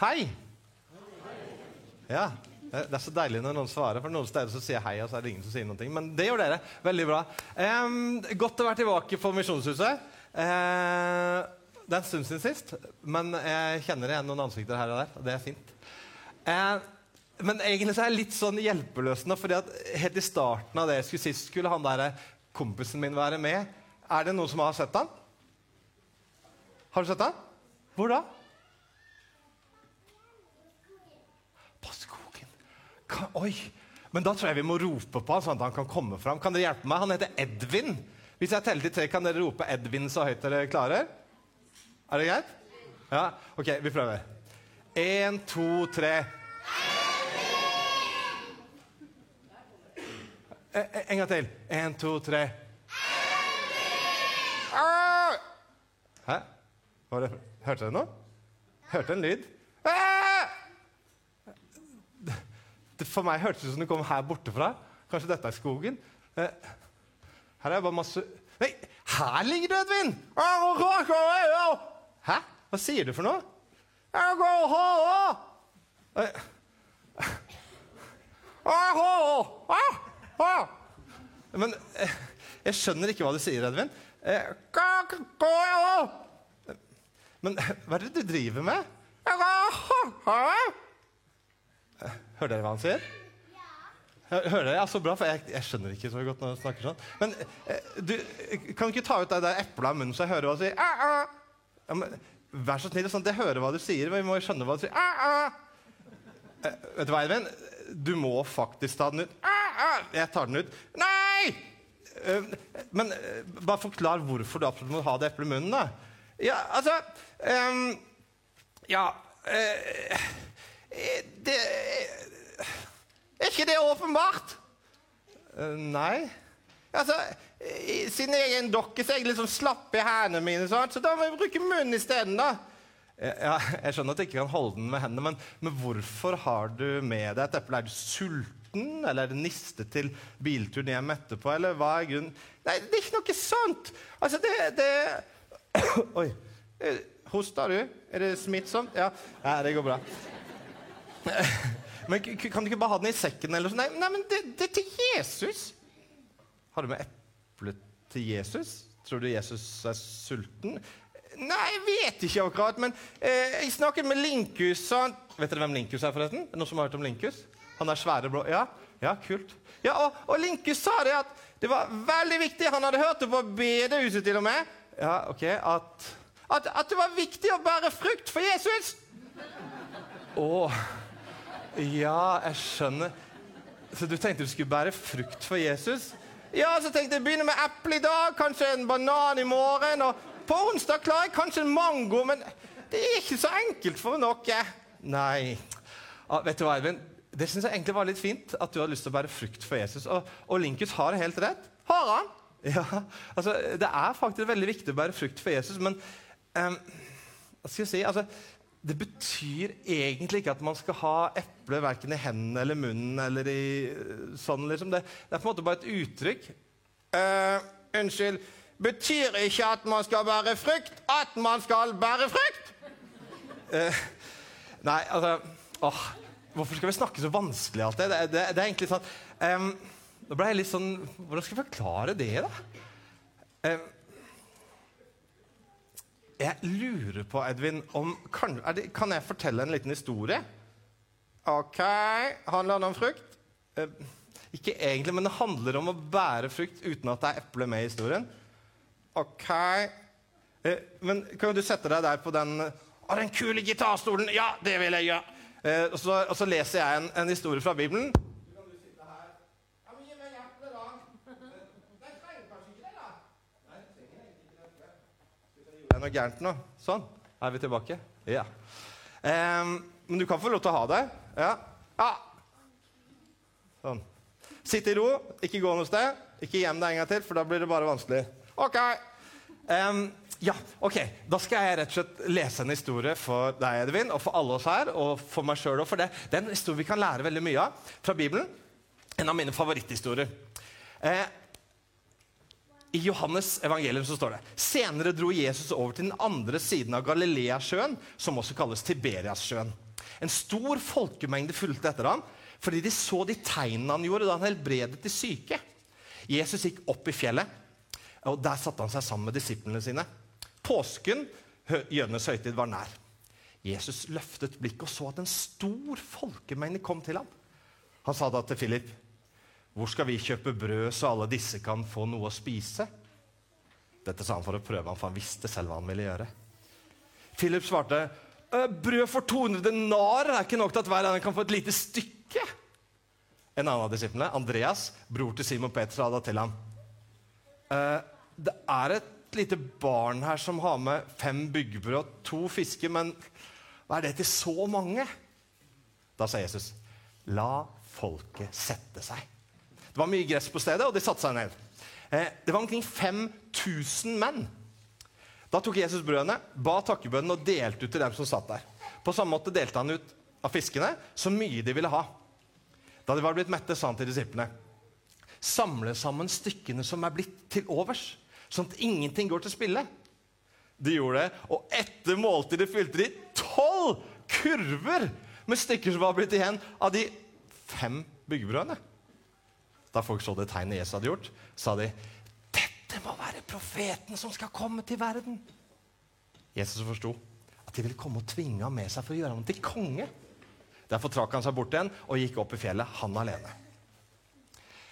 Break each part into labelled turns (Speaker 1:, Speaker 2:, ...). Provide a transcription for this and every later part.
Speaker 1: Hei! Ja, Det er så deilig når noen svarer, for noen steder så sier hei, og så er det ingen som sier noe. Men det gjør dere. Veldig bra. Um, godt å være tilbake på Misjonshuset. Uh, det er en stund siden sist, men jeg kjenner igjen noen ansikter her og der. og det er fint. Uh, men egentlig så er jeg litt sånn hjelpeløs nå, fordi at helt i starten av det jeg skulle sist, skulle han der kompisen min være med. Er det noen som har sett han? Har du sett han? Hvor da? På skogen. Ka- oi! Men da tror jeg vi må rope på han, sånn at han kan komme fram. Kan dere hjelpe meg? Han heter Edvin. Hvis jeg teller til tre, kan dere rope Edvin så høyt dere klarer? Er det greit? Ja? OK, vi prøver. Én, to, tre. Edvin! eh, En gang til. Én, to, tre. Ah! Hæ? Hørte dere noe? Hørte en lyd? Ah! Det, for meg hørtes det ut som det kom her borte fra. Kanskje dette er skogen? Eh, her er bare masse Nei, her ligger du, Edvin! Hæ? Hva sier du for noe? Eh. Men eh, jeg skjønner ikke hva du sier, Edvin. Eh, Men hva er det du driver med? Hører dere hva han sier? Hø- Hører dere? Ja, Så bra, for jeg, jeg skjønner ikke så godt når han snakker sånn. Men eh, du, kan du ikke ta ut det der eplet av munnen så jeg hører hva du sier? Ja, men, vær så snill, sånn at jeg hører hva du sier. Men vi må jo skjønne hva du sier. Ah. Eh, vet du hva, Edvin? Du må faktisk ta den ut. Jeg tar den ut. Nei! Eh, men eh, bare forklar hvorfor du absolutt må ha det eplet i munnen. da. Ja, altså ehm, Ja eh, Det Er ikke det åpenbart? Eh, nei. Altså, i- Siden jeg er en dokke, så er jeg litt sånn slapp i hendene mine. Sånn, Så da må jeg bruke munnen isteden. da. Eh, Ja, jeg skjønner at jeg ikke kan holde den med hendene, men, men hvorfor har du med deg et eple? Er du sulten, eller er det niste til bilturen hjem etterpå? eller hva er grunnen? Nei, det er ikke noe sånt. Altså, det, det Oi. Hosta du? Er det smittsomt? Ja, ja det går bra. Men kan du ikke bare ha den i sekken? eller sånn? Nei, men det, det er til Jesus. Har du med eple til Jesus? Tror du Jesus er sulten? Nei, jeg vet ikke akkurat, men eh, jeg snakket med Linkus. Han, vet dere hvem Linkus er, forresten? Noen som har hørt om Linkus? Han er svære blå Ja, ja kult. Ja, og, og Linkus sa det at det var veldig viktig. Han hadde hørt det på bedehuset til og med. Ja, ok, at, at, at det var viktig å bære frukt for Jesus. Å, ja, jeg skjønner. Så du tenkte du skulle bære frukt for Jesus? Ja, så tenkte jeg begynne med eple i dag, kanskje en banan i morgen. Og på onsdag klarer jeg kanskje en mango, men det er ikke så enkelt for noe. Nei. Ah, vet du hva, Eivind? Det syns jeg egentlig var litt fint, at du hadde lyst til å bære frukt for Jesus. Og, og Linkus har helt rett. Har han? Ja, altså, Det er faktisk veldig viktig å bære frukt for Jesus, men um, hva skal jeg si? Altså, det betyr egentlig ikke at man skal ha eple verken i hendene eller munnen. eller i øh, sånn liksom. Det, det er på en måte bare et uttrykk. Uh, unnskyld. Betyr ikke at man skal bære frukt, at man skal bære frukt? Uh, nei, altså åh, Hvorfor skal vi snakke så vanskelig alltid? Det, det, det er egentlig sånn um, Nå ble jeg litt sånn Hvordan skal jeg forklare det, da? Ehm, jeg lurer på, Edvin, om kan, det, kan jeg fortelle en liten historie? OK. Handler det om frukt? Eh, ikke egentlig, men det handler om å bære frukt uten at det er eple med i historien. OK. Eh, men kan du sette deg der på den Å, den kule gitarstolen! Ja, det vil jeg gjøre! Eh, og, og så leser jeg en, en historie fra Bibelen. Så kan du sitte her. Ja, men gi meg eple, da. Nei, trenger kanskje ikke det, da. Nei, jeg trenger egentlig ikke eple. Det er noe gærent nå. Sånn. Er vi tilbake? Ja. Um, men du kan få lov til å ha det. Ja. ja. Sånn. Sitt i ro, ikke gå noe sted. Ikke gjem deg en gang til, for da blir det bare vanskelig. Ok. Um, ja, ok. Da skal jeg rett og slett lese en historie for deg, Edvin, og for alle oss her, og for meg selv, og For det, det er en historie vi kan lære veldig mye av fra Bibelen. En av mine favoritthistorier. Eh, i Johannes evangelium så står det Senere dro Jesus over til den andre siden av Galileasjøen, som også kalles Tiberiassjøen. En stor folkemengde fulgte etter ham fordi de så de tegnene han gjorde da han helbredet de syke. Jesus gikk opp i fjellet, og der satte han seg sammen med disiplene sine. Påsken, jødenes høytid, var nær. Jesus løftet blikket og så at en stor folkemengde kom til ham. Han sa da til Philip, 'Hvor skal vi kjøpe brød, så alle disse kan få noe å spise?' Dette sa han for å prøve for han visste selv hva han ville gjøre. Philip svarte, «Øh, 'Brød for 200 denar er ikke nok til at hver av kan få et lite stykke.' En annen av disiplene, Andreas, bror til Simon Peter, sa da til ham, «Øh, 'Det er et lite barn her som har med fem byggebrød og to fisker, men hva er det til så mange?' Da sa Jesus, 'La folket sette seg.' Det var mye gress på stedet, og de satte seg ned. Eh, det var omkring 5000 menn. Da tok Jesus brødene, ba takkebønnen og delte ut til dem som satt der. På samme måte delte han ut av fiskene så mye de ville ha. Da de var blitt mette, sa han til disiplene.: Samle sammen stykkene som er blitt til overs, sånn at ingenting går til spille. De gjorde det, og etter måltidet fylte de tolv kurver med stykker som var blitt igjen av de fem byggebrødene. Da folk så det tegnet Jesus hadde gjort, sa de dette må være profeten som skal komme til verden. Jesus forsto at de ville komme og tvinge ham med seg for å gjøre ham til konge. Derfor trakk han seg bort igjen og gikk opp i fjellet, han alene.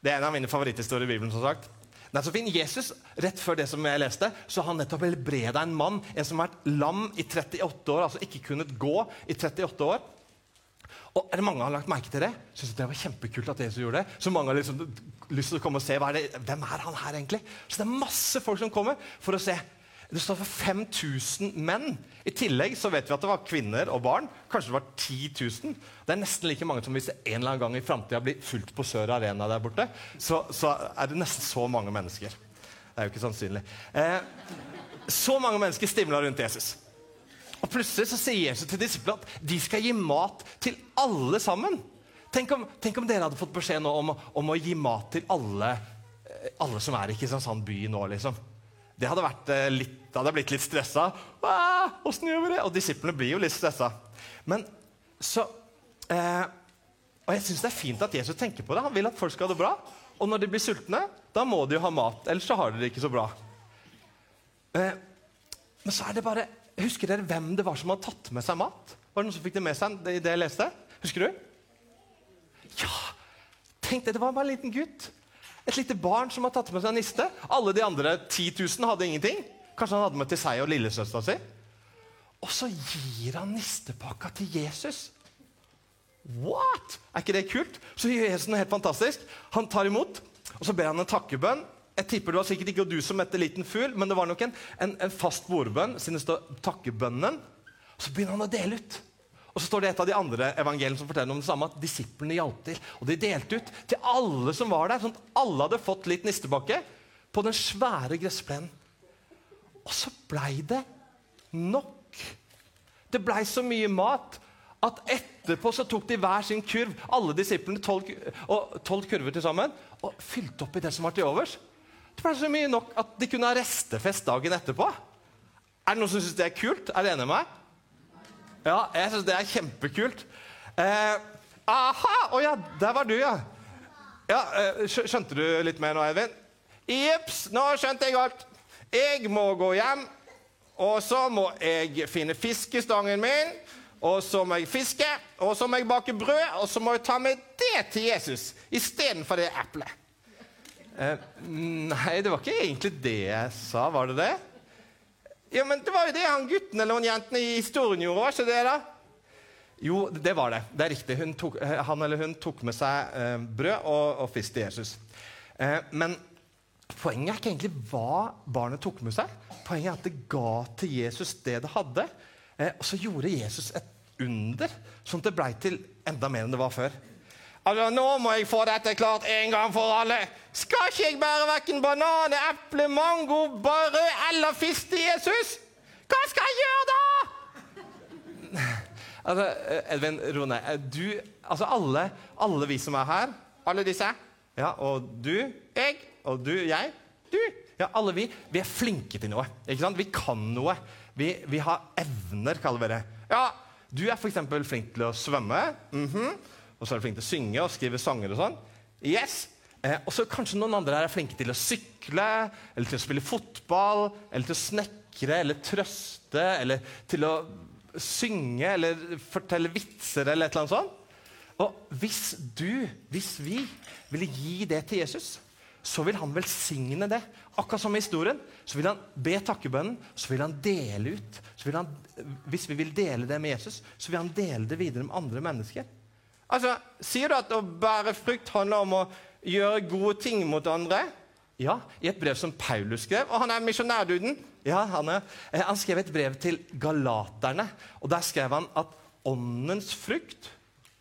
Speaker 1: Det er en av mine favoritthistorier i Bibelen. som sagt. Er så fin. Jesus, Rett før det som jeg leste, så har han nettopp helbreda en mann en som har vært lam i 38 år, altså ikke kunnet gå i 38 år. Og er det Mange har lagt merke til det. Synes det var kjempekult at Jesus gjorde det. Så mange har liksom lyst til å komme og se er det, hvem er han her egentlig. Så det er masse folk som kommer for å se. Det står for 5000 menn. I tillegg så vet vi at det var kvinner og barn. Kanskje det var 10 000. Det er nesten like mange som hvis det en eller annen gang i framtida blir fullt på Sør Arena der borte. Så, så, er det nesten så mange mennesker. Det er jo ikke sannsynlig. Eh, så mange mennesker stimla rundt Jesus. Og Plutselig så sier Jesus til disiplene at de skal gi mat til alle sammen. Tenk om, tenk om dere hadde fått beskjed nå om, om, å gi mat til alle, eh, alle som er i Kristiansand by nå. liksom. Det hadde, vært eh, litt, det hadde blitt litt stressa. Åssen gjør vi det? Og disiplene blir jo litt stressa. Men så eh, Og jeg syns det er fint at Jesus tenker på det. Han vil at folk skal ha det bra. Og når de blir sultne, da må de jo ha mat. Ellers så har de det ikke så bra. Eh, men så er det bare Husker dere hvem det var som hadde tatt med seg mat? Var det noen som fikk det med seg i det jeg leste? Husker du? Ja! Tenk det, det var bare en liten gutt. Et lite barn som har tatt med seg niste. Alle de andre 10 000 hadde ingenting. Kanskje han hadde med til seg og lillesøstera si. Og så gir han nistepakka til Jesus. What? Er ikke det kult? Så gjør Jesus noe helt fantastisk. Han tar imot, og så ber han en takkebønn. Jeg tipper Det var sikkert ikke du som mette liten fugl, men det var nok en, en, en fast bordbønn siden det står 'takkebønnen'. Så begynner han å dele ut. Og så står det et av de andre evangeliene som forteller om det samme, at disiplene hjalp til. Og de delte ut til alle som var der, sånn at alle hadde fått litt nistebakke på den svære gressplenen. Og så blei det nok. Det blei så mye mat at etterpå så tok de hver sin kurv, alle disiplene, tolv kurver til sammen, og fylte opp i det som var til overs. Det ble så mye nok at de kunne ha restefest dagen etterpå. Er det noen som syns det er kult? Er du enig med meg? Ja, jeg syns det er kjempekult. Eh, aha! Å oh, ja, der var du, ja. ja eh, skjønte du litt mer nå, Edvin? Jepps, nå skjønte jeg alt. Jeg må gå hjem, og så må jeg finne fiskestangen min. Og så må jeg fiske, og så må jeg bake brød, og så må jeg ta med det til Jesus istedenfor det eplet. Eh, nei, det var ikke egentlig det jeg sa. Var det det? Ja, men Det var jo det han gutten eller jenten i historien gjorde. var ikke det da? Jo, det var det. Det er riktig. Tok, eh, han eller hun tok med seg eh, brød og, og fisk til Jesus. Eh, men poenget er ikke egentlig hva barnet tok med seg. Poenget er at det ga til Jesus det det hadde. Eh, og så gjorde Jesus et under, sånn at det blei til enda mer enn det var før. Altså, Nå må jeg få dette klart en gang for alle. Skal ikke jeg bære verken banan, eple, mango, brød eller fisk til Jesus? Hva skal jeg gjøre da? Altså, Edvin, ro ned. Du, altså alle, alle vi som er her, alle disse, ja, og du, jeg, og du, jeg, du ja, Alle vi vi er flinke til noe. ikke sant? Vi kan noe. Vi, vi har evner, kaller vi det. Ja, Du er f.eks. flink til å svømme. Mhm. Og så er du flink til å synge og skrive sanger og sånn. Yes. Eh, og så kanskje noen andre her er flinke til å sykle, eller til å spille fotball, eller til å snekre, eller trøste, eller til å synge, eller fortelle vitser, eller et eller annet sånt. Og hvis du, hvis vi, ville gi det til Jesus, så vil han velsigne det. Akkurat som i historien. Så vil han be takkebønnen, så vil han dele ut. Han, hvis vi vil dele det med Jesus, så vil han dele det videre med andre mennesker. Altså, Sier du at å bære frukt handler om å gjøre gode ting mot andre? Ja, i et brev som Paulus skrev. Og han er misjonærduden. Ja, han, er, eh, han skrev et brev til galaterne, og der skrev han at åndens frukt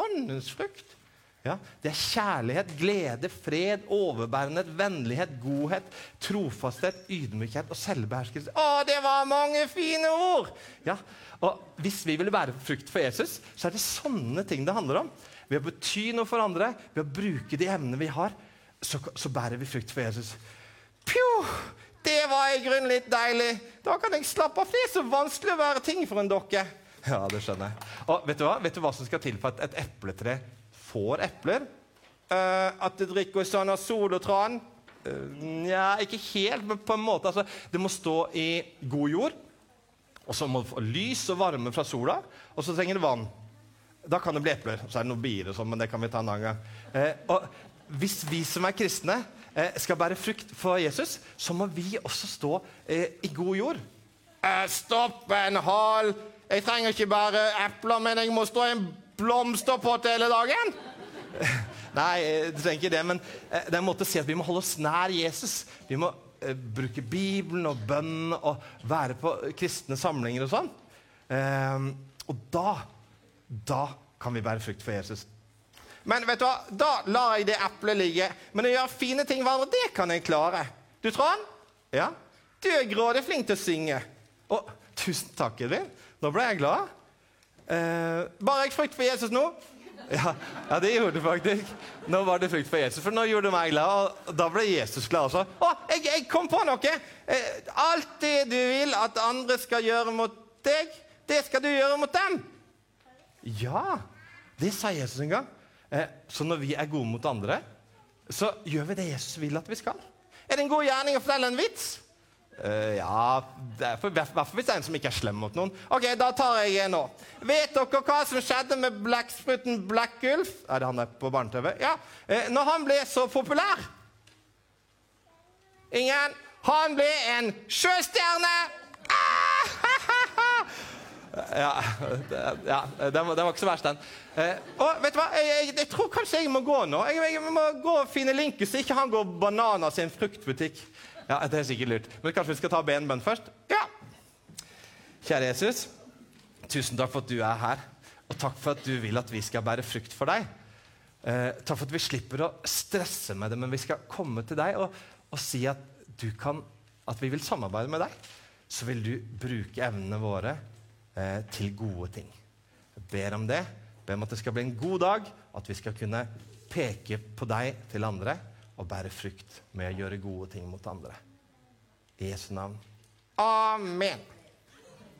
Speaker 1: Åndens frukt ja, det er kjærlighet, glede, fred, overbærenhet, vennlighet, godhet, trofasthet, ydmykhet og selvbeherskelse. Å, det var mange fine ord! Ja, og Hvis vi ville bære frukt for Jesus, så er det sånne ting det handler om. Ved å bety noe for andre, ved å bruke de evnene vi har, så, så bærer vi frukt for Jesus. Pjo! Det var i grunnen litt deilig. Da kan jeg slappe av. Det er så vanskelig å være ting for en dokke. Ja, det skjønner jeg. Og vet du hva, vet du hva som skal til for at et epletre får epler? Uh, at det drikker sånn av sol og tran? Uh, ikke helt, men på en måte. Altså, det må stå i god jord. Og så må det få lys og varme fra sola. Og så trenger det vann. Da kan det bli epler. Så er det noe bier og sånn, men det kan vi ta en annen gang. Eh, og hvis vi som er kristne, eh, skal bære frukt for Jesus, så må vi også stå eh, i god jord. Eh, stopp en hal! Jeg trenger ikke bare epler, men jeg må stå i en blomsterpott hele dagen! Nei, eh, du trenger ikke det, men eh, det er en måte å si at vi må holde oss nær Jesus. Vi må bruke Bibelen og bønn og være på kristne samlinger og sånn. og da da kan vi bære frukt for Jesus. Men vet du hva? da lar jeg det eplet ligge. Men å gjøre fine ting hverandre, det kan jeg klare. Du, Trond? Ja? Du er grådig flink til å synge. Å, tusen takk, Edvin. Nå ble jeg glad. Eh, bare jeg frukt for Jesus nå? Ja, ja, det gjorde du faktisk. Nå var det frukt for Jesus, for nå gjorde du meg glad. Og da ble Jesus glad også. Å, jeg, jeg kom på noe! Eh, alt det du vil at andre skal gjøre mot deg, det skal du gjøre mot dem. Ja, det sa Jesus en gang. Eh, så når vi er gode mot andre, så gjør vi det Jesus vil at vi skal. Er det en god gjerning å fortelle en vits? Uh, ja I hvert fall hvis det er en som ikke er slem mot noen. Ok, Da tar jeg en nå. Vet dere hva som skjedde med blekkspruten Blekkulf? Er det han der på barne-TV? Ja. Uh, når han ble så populær? Ingen? Han ble en sjøstjerne! Ja, ja det, var, det var, ikke så verst, den. Eh, og vet du hva? Jeg, jeg, jeg, tror kanskje jeg må gå nå. Jeg, jeg må gå og finne Linkus, så ikke han går bananas i en fruktbutikk. Ja, Det er sikkert lurt. Men kanskje vi skal ta benbønn først? Ja. Kjære Jesus, tusen takk for at du er her. Og takk for at du vil at vi skal bære frukt for deg. Eh, takk for at vi slipper å stresse med det, men vi skal komme til deg og, og si at, kan, at vi vil samarbeide med deg. Så vil du bruke evnene våre eh, til gode ting. Jeg ber om det. Jeg ber om at det skal bli en god dag, at vi skal kunne peke på deg til andre og bære frukt med å gjøre gode ting mot andre. I Jesu navn. Amen.